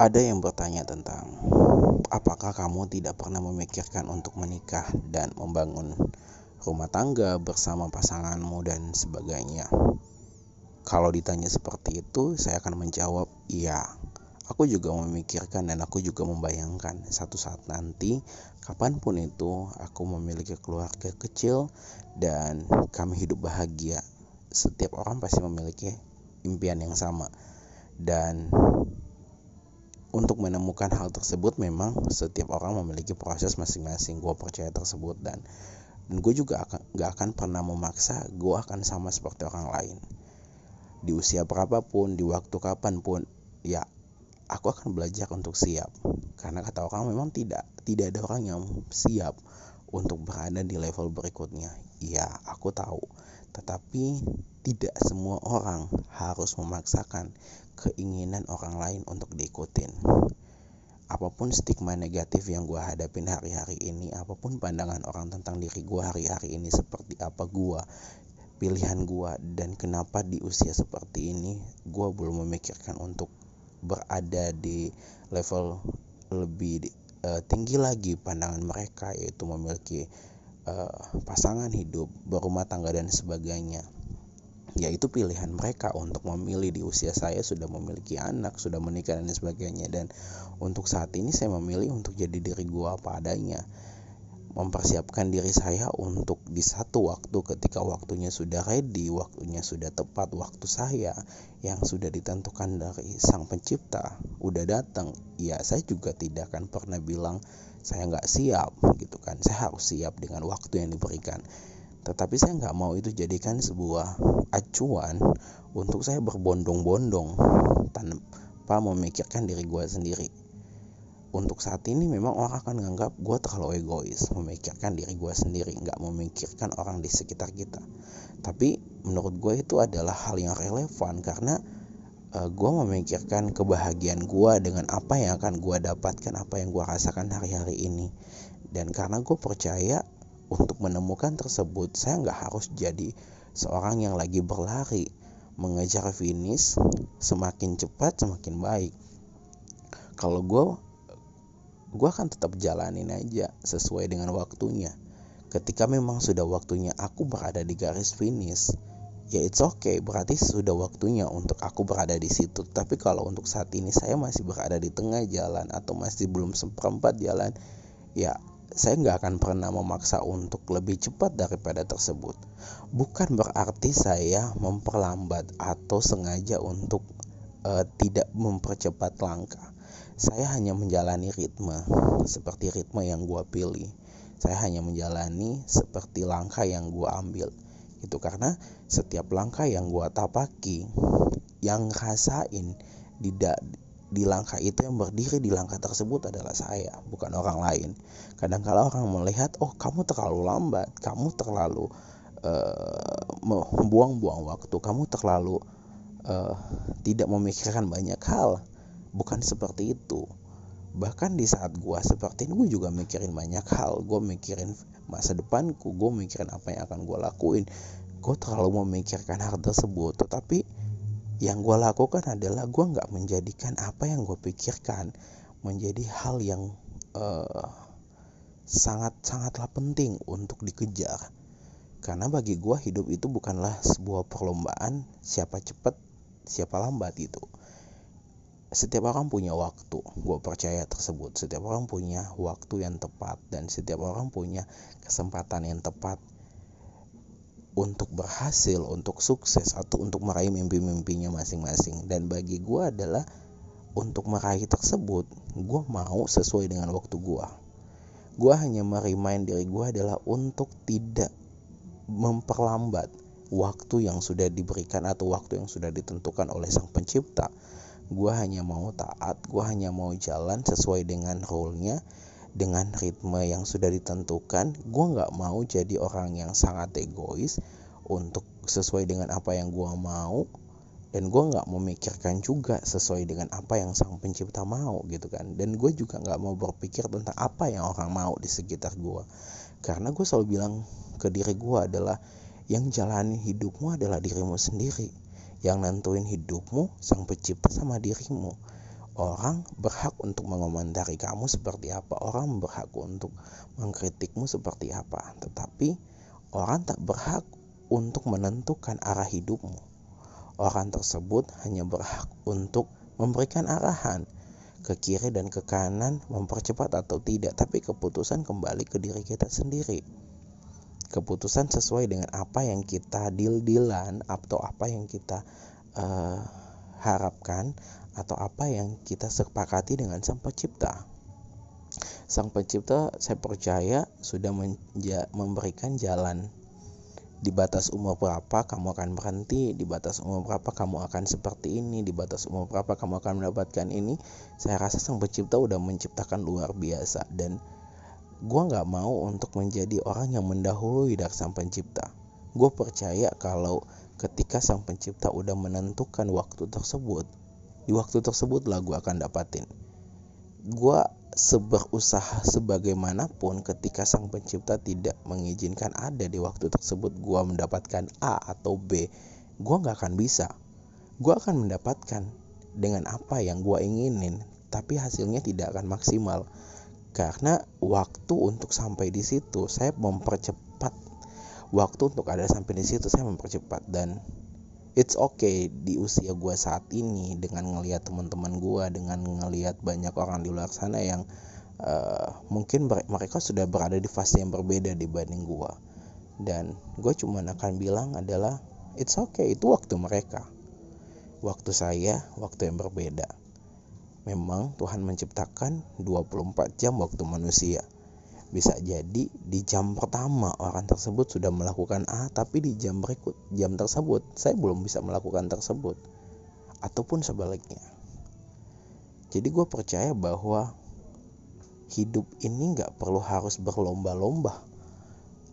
Ada yang bertanya tentang apakah kamu tidak pernah memikirkan untuk menikah dan membangun rumah tangga bersama pasanganmu dan sebagainya. Kalau ditanya seperti itu, saya akan menjawab iya. Aku juga memikirkan dan aku juga membayangkan satu saat nanti, kapan pun itu, aku memiliki keluarga kecil dan kami hidup bahagia. Setiap orang pasti memiliki impian yang sama. Dan untuk menemukan hal tersebut memang setiap orang memiliki proses masing-masing. Gue percaya tersebut dan dan gue juga akan gak akan pernah memaksa gue akan sama seperti orang lain. Di usia berapapun di waktu kapan pun ya aku akan belajar untuk siap. Karena kata orang memang tidak tidak ada orang yang siap untuk berada di level berikutnya. Ya aku tahu tetapi tidak semua orang harus memaksakan keinginan orang lain untuk diikutin. Apa pun stigma negatif yang gue hadapin hari-hari ini apa pun pandangan orang tentang diri gue hari-hari ini seperti apa gue pilihan gue dan kenapa di usia seperti ini gue belum memikirkan untuk berada di level lebih uh, tinggi lagi pandangan mereka yaitu memiliki uh, pasangan hidup, berumah tangga dan sebagainya. Yaitu pilihan mereka untuk memilih di usia saya sudah memiliki anak, sudah menikah dan sebagainya. Dan untuk saat ini saya memilih untuk jadi diri gua apa adanya. Mempersiapkan diri saya untuk di satu waktu ketika waktunya sudah ready, waktunya sudah tepat, waktu saya yang sudah ditentukan dari sang pencipta udah datang, ya saya juga tidak akan pernah bilang saya nggak siap gitu kan, saya harus siap dengan waktu yang diberikan. Tetapi saya nggak mau itu jadikan sebuah acuan untuk saya berbondong-bondong tanpa memikirkan diri gue sendiri. Untuk saat ini memang orang akan menganggap gue terlalu egois memikirkan diri gue sendiri nggak memikirkan orang di sekitar kita. Tapi menurut gue itu adalah hal yang relevan karena uh, eh, gue memikirkan kebahagiaan gue dengan apa yang akan gue dapatkan apa yang gue rasakan hari-hari ini. Dan karena gue percaya untuk menemukan tersebut saya nggak harus jadi seorang yang lagi berlari. Mengejar finish semakin cepat semakin baik. Kalau gue gue akan tetap jalanin aja sesuai dengan waktunya. Ketika memang sudah waktunya aku berada di garis finish, ya it's okay, berarti sudah waktunya untuk aku berada di situ. Tapi kalau untuk saat ini saya masih berada di tengah jalan atau masih belum seperempat jalan, ya saya nggak akan pernah memaksa untuk lebih cepat daripada tersebut. Bukan berarti saya memperlambat atau sengaja untuk uh, tidak mempercepat langkah saya hanya menjalani ritme seperti ritme yang gue pilih saya hanya menjalani seperti langkah yang gue ambil itu karena setiap langkah yang gue tapaki yang rasain di di langkah itu yang berdiri di langkah tersebut adalah saya bukan orang lain. Kadang kala orang melihat oh kamu terlalu lambat kamu terlalu uh, membuang-buang waktu kamu terlalu uh, tidak memikirkan banyak hal. Bukan seperti itu bahkan di saat gue seperti ini gue juga mikirin banyak hal. Gue mikirin masa depanku gue mikirin apa yang akan gue lakuin. Gue terlalu memikirkan hal tersebut. Tetapi yang gue lakukan adalah gue nggak menjadikan apa yang gue pikirkan menjadi hal yang uh, sangat sangatlah penting untuk dikejar. Karena bagi gue hidup itu bukanlah sebuah perlombaan siapa cepat siapa lambat itu setiap orang punya waktu gue percaya tersebut. Setiap orang punya waktu yang tepat dan setiap orang punya kesempatan yang tepat untuk berhasil untuk sukses atau untuk meraih mimpi-mimpinya masing-masing. Dan bagi gue adalah untuk meraih tersebut gue mau sesuai dengan waktu gue gue hanya merimain diri gue adalah untuk tidak memperlambat waktu yang sudah diberikan atau waktu yang sudah ditentukan oleh sang pencipta gue hanya mau taat gue hanya mau jalan sesuai dengan rule-nya dengan ritme yang sudah ditentukan. Gue nggak mau jadi orang yang sangat egois untuk sesuai dengan apa yang gue mau dan gue nggak memikirkan juga sesuai dengan apa yang sang pencipta mau gitu kan. Dan gue juga nggak mau berpikir tentang apa yang orang mau di sekitar gue karena gue selalu bilang ke diri gue adalah yang jalani hidupmu adalah dirimu sendiri yang nentuin hidupmu sang pencipta sama dirimu. Orang berhak untuk mengomentari kamu seperti apa orang berhak untuk mengkritikmu seperti apa. Tetapi orang tak berhak untuk menentukan arah hidupmu. Orang tersebut hanya berhak untuk memberikan arahan ke kiri dan ke kanan mempercepat atau tidak tapi keputusan kembali ke diri kita sendiri keputusan sesuai dengan apa yang kita deal-dealan atau apa yang kita uh, harapkan atau apa yang kita sepakati dengan Sang Pencipta. Sang Pencipta saya percaya sudah memberikan jalan di batas umur berapa kamu akan berhenti, di batas umur berapa kamu akan seperti ini, di batas umur berapa kamu akan mendapatkan ini. Saya rasa Sang Pencipta udah menciptakan luar biasa dan gue nggak mau untuk menjadi orang yang mendahului dari Sang Pencipta. Gue percaya kalau ketika Sang Pencipta udah menentukan waktu tersebut, di waktu tersebut lah gue akan dapatin. Gue seberusaha sebagaimanapun ketika sang pencipta tidak mengizinkan ada di waktu tersebut gue mendapatkan A atau B, gue gak akan bisa. Gue akan mendapatkan dengan apa yang gue inginin, tapi hasilnya tidak akan maksimal. Karena waktu untuk sampai di situ saya mempercepat. Waktu untuk ada sampai di situ saya mempercepat. Dan it's okay di usia gue saat ini dengan ngelihat teman-teman gue dengan ngelihat banyak orang di luar sana yang uh, mungkin mereka sudah berada di fase yang berbeda dibanding gue dan gue cuma akan bilang adalah it's okay itu waktu mereka. Waktu saya waktu yang berbeda memang Tuhan menciptakan 24 jam waktu manusia. Bisa jadi di jam pertama orang tersebut sudah melakukan A tapi di jam berikut jam tersebut saya belum bisa melakukan tersebut. Ataupun sebaliknya. Jadi gue percaya bahwa hidup ini nggak perlu harus berlomba-lomba.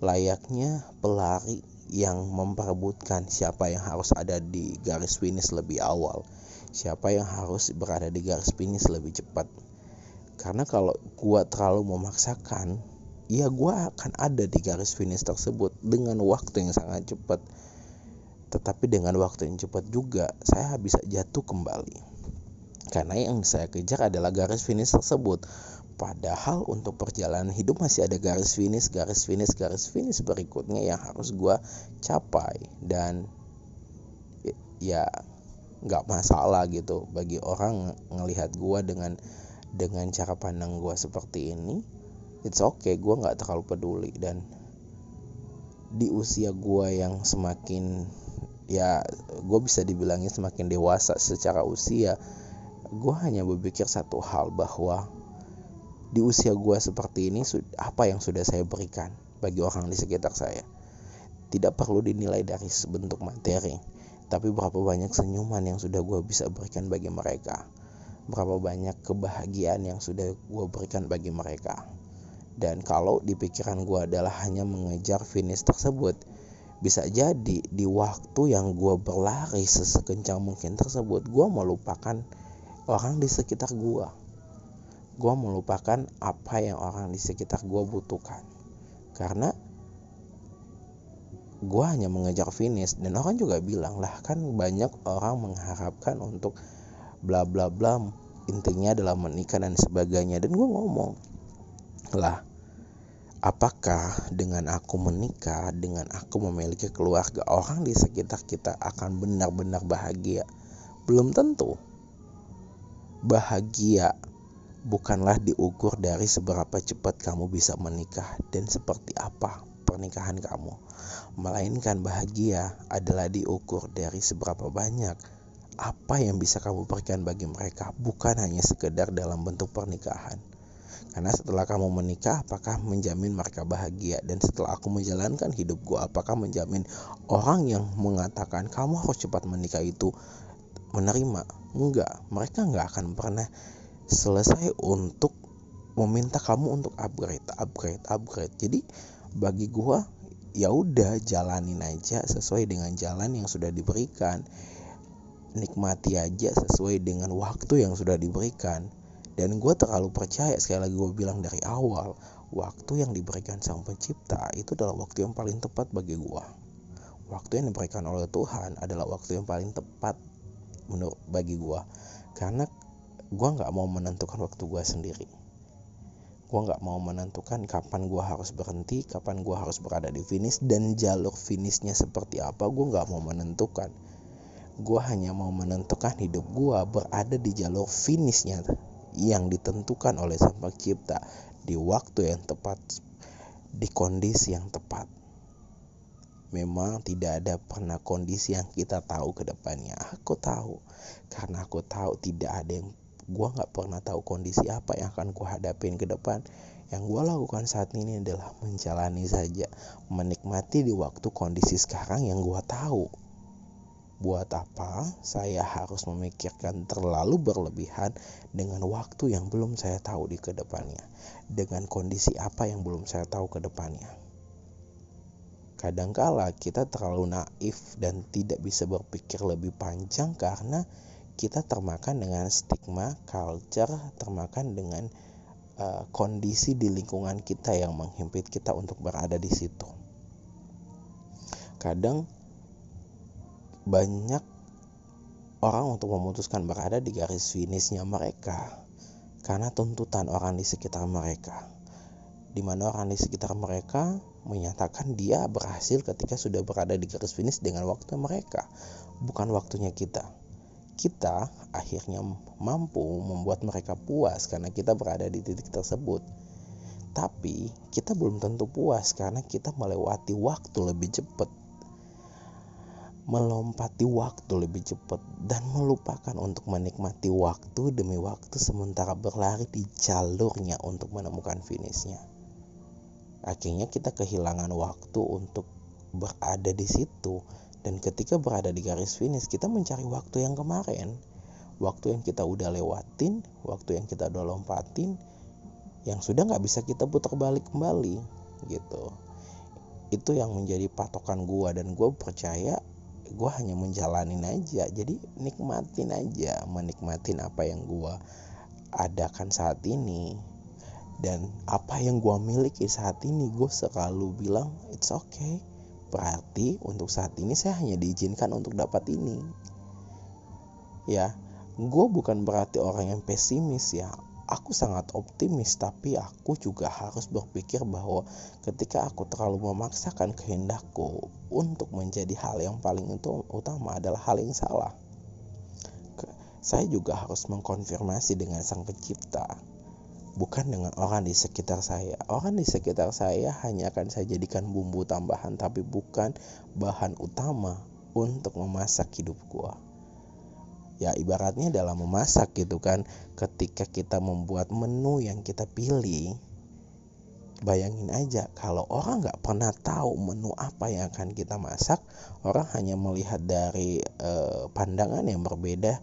Layaknya pelari yang memperebutkan siapa yang harus ada di garis finish lebih awal siapa yang harus berada di garis finish lebih cepat. Karena kalau gue terlalu memaksakan ya gue akan ada di garis finish tersebut dengan waktu yang sangat cepat. Tetapi dengan waktu yang cepat juga saya bisa jatuh kembali. Karena yang saya kejar adalah garis finish tersebut. Padahal untuk perjalanan hidup masih ada garis finish garis finish garis finish berikutnya yang harus gue capai. Dan ya nggak masalah gitu. Bagi orang ngelihat gue dengan dengan cara pandang gue seperti ini it's okay gue nggak terlalu peduli. Dan di usia gue yang semakin ya gue bisa dibilangnya semakin dewasa secara usia gue hanya berpikir satu hal bahwa di usia gue seperti ini apa yang sudah saya berikan bagi orang di sekitar saya tidak perlu dinilai dari sebentuk materi tapi berapa banyak senyuman yang sudah gue bisa berikan bagi mereka berapa banyak kebahagiaan yang sudah gue berikan bagi mereka. Dan kalau di pikiran gue adalah hanya mengejar finish tersebut, bisa jadi di waktu yang gue berlari sesekencang mungkin tersebut, gue melupakan orang di sekitar gue. Gue melupakan apa yang orang di sekitar gue butuhkan. Karena gue hanya mengejar finish. Dan orang juga bilang lah kan banyak orang mengharapkan untuk bla bla bla intinya adalah menikah dan sebagainya. Dan gue ngomong lah apakah dengan aku menikah dengan aku memiliki keluarga orang di sekitar kita akan benar-benar bahagia? Belum tentu. Bahagia bukanlah diukur dari seberapa cepat kamu bisa menikah dan seperti apa pernikahan kamu melainkan bahagia adalah diukur dari seberapa banyak apa yang bisa kamu berikan bagi mereka bukan hanya sekedar dalam bentuk pernikahan. Karena setelah kamu menikah, apakah menjamin mereka bahagia? Dan setelah aku menjalankan hidupku, apakah menjamin orang yang mengatakan kamu harus cepat menikah itu menerima? Enggak, mereka enggak akan pernah selesai untuk meminta kamu untuk upgrade, upgrade, upgrade. Jadi bagi gua ya udah jalanin aja sesuai dengan jalan yang sudah diberikan. Nikmati aja sesuai dengan waktu yang sudah diberikan. Dan gue terlalu percaya sekali lagi gue bilang dari awal waktu yang diberikan sang pencipta itu adalah waktu yang paling tepat bagi gue waktu yang diberikan oleh Tuhan adalah waktu yang paling tepat menurut bagi gue karena gue nggak mau menentukan waktu gue sendiri gue nggak mau menentukan kapan gue harus berhenti kapan gue harus berada di finish dan jalur finishnya seperti apa gue nggak mau menentukan. Gue hanya mau menentukan hidup gue berada di jalur finishnya yang ditentukan oleh sang pencipta di waktu yang tepat di kondisi yang tepat. Memang tidak ada pernah kondisi yang kita tahu ke depannya. Aku tahu karena aku tahu tidak ada yang gue nggak pernah tahu kondisi apa yang akan gue hadapin ke depan. Yang gue lakukan saat ini adalah menjalani saja menikmati di waktu kondisi sekarang yang gue tahu. Buat apa? Saya harus memikirkan terlalu berlebihan dengan waktu yang belum saya tahu di ke depannya dengan kondisi apa yang belum saya tahu ke depannya. Kadangkala kita terlalu naif dan tidak bisa berpikir lebih panjang karena kita termakan dengan stigma, culture, termakan dengan uh, kondisi di lingkungan kita yang menghimpit kita untuk berada di situ. Kadang banyak orang untuk memutuskan berada di garis finishnya mereka karena tuntutan orang di sekitar mereka. Di mana orang di sekitar mereka menyatakan dia berhasil ketika sudah berada di garis finish dengan waktu mereka, bukan waktunya kita kita akhirnya mampu membuat mereka puas karena kita berada di titik tersebut. Tapi kita belum tentu puas karena kita melewati waktu lebih cepat. Melompati waktu lebih cepat dan melupakan untuk menikmati waktu demi waktu sementara berlari di jalurnya untuk menemukan finishnya. Akhirnya kita kehilangan waktu untuk berada di situ dan ketika berada di garis finish, kita mencari waktu yang kemarin, waktu yang kita udah lewatin, waktu yang kita udah lompatin, yang sudah nggak bisa kita putar balik kembali, gitu. Itu yang menjadi patokan gue dan gue percaya gue hanya menjalanin aja, jadi nikmatin aja, menikmatin apa yang gue adakan saat ini. Dan apa yang gue miliki saat ini gue selalu bilang it's okay Berarti untuk saat ini saya hanya diizinkan untuk dapat ini. Ya, gue bukan berarti orang yang pesimis ya. Aku sangat optimis, tapi aku juga harus berpikir bahwa ketika aku terlalu memaksakan kehendakku untuk menjadi hal yang paling utama adalah hal yang salah. Saya juga harus mengkonfirmasi dengan Sang Pencipta bukan dengan orang di sekitar saya. Orang di sekitar saya hanya akan saya jadikan bumbu tambahan tapi bukan bahan utama untuk memasak hidup gua. Ya ibaratnya dalam memasak gitu kan, ketika kita membuat menu yang kita pilih, bayangin aja kalau orang nggak pernah tahu menu apa yang akan kita masak, orang hanya melihat dari uh, pandangan yang berbeda,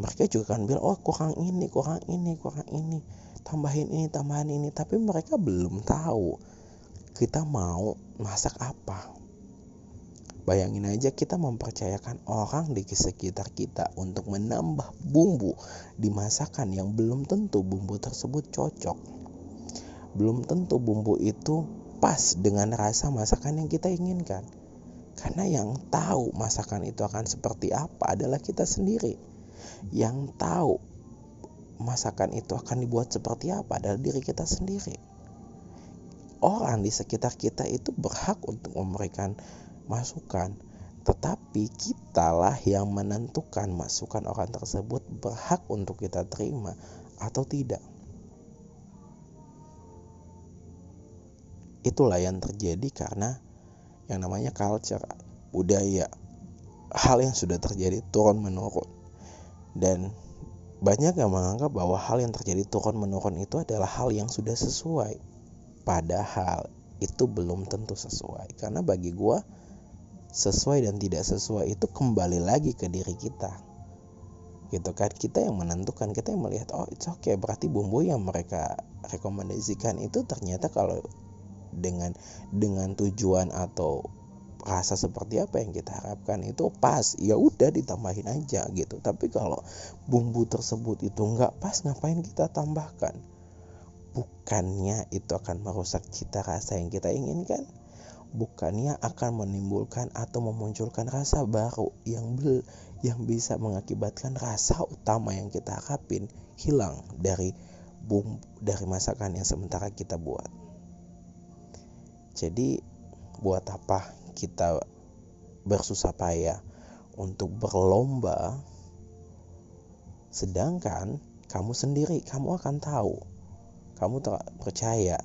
mereka juga akan bilang oh kurang ini, kurang ini, kurang ini tambahin ini tambahin ini. Tapi mereka belum tahu kita mau masak apa. Bayangin aja kita mempercayakan orang di sekitar kita untuk menambah bumbu di masakan yang belum tentu bumbu tersebut cocok. Belum tentu bumbu itu pas dengan rasa masakan yang kita inginkan. Karena yang tahu masakan itu akan seperti apa adalah kita sendiri. Yang tahu masakan itu akan dibuat seperti apa dari diri kita sendiri. Orang di sekitar kita itu berhak untuk memberikan masukan, tetapi kitalah yang menentukan masukan orang tersebut berhak untuk kita terima atau tidak. Itulah yang terjadi karena yang namanya culture, budaya, hal yang sudah terjadi turun menurun. Dan banyak yang menganggap bahwa hal yang terjadi turun-menurun itu adalah hal yang sudah sesuai. Padahal itu belum tentu sesuai. Karena bagi gue, sesuai dan tidak sesuai itu kembali lagi ke diri kita. Gitu kan, kita yang menentukan, kita yang melihat, oh it's okay, berarti bumbu yang mereka rekomendasikan itu ternyata kalau dengan dengan tujuan atau rasa seperti apa yang kita harapkan itu pas. Ya udah ditambahin aja gitu. Tapi kalau bumbu tersebut itu nggak pas ngapain kita tambahkan? Bukannya itu akan merusak cita rasa yang kita inginkan? Bukannya akan menimbulkan atau memunculkan rasa baru yang bel yang bisa mengakibatkan rasa utama yang kita harapin hilang dari bumbu dari masakan yang sementara kita buat. Jadi buat apa kita bersusah payah untuk berlomba sedangkan kamu sendiri kamu akan tahu kamu percaya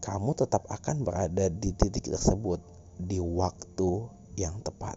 kamu tetap akan berada di titik tersebut di waktu yang tepat.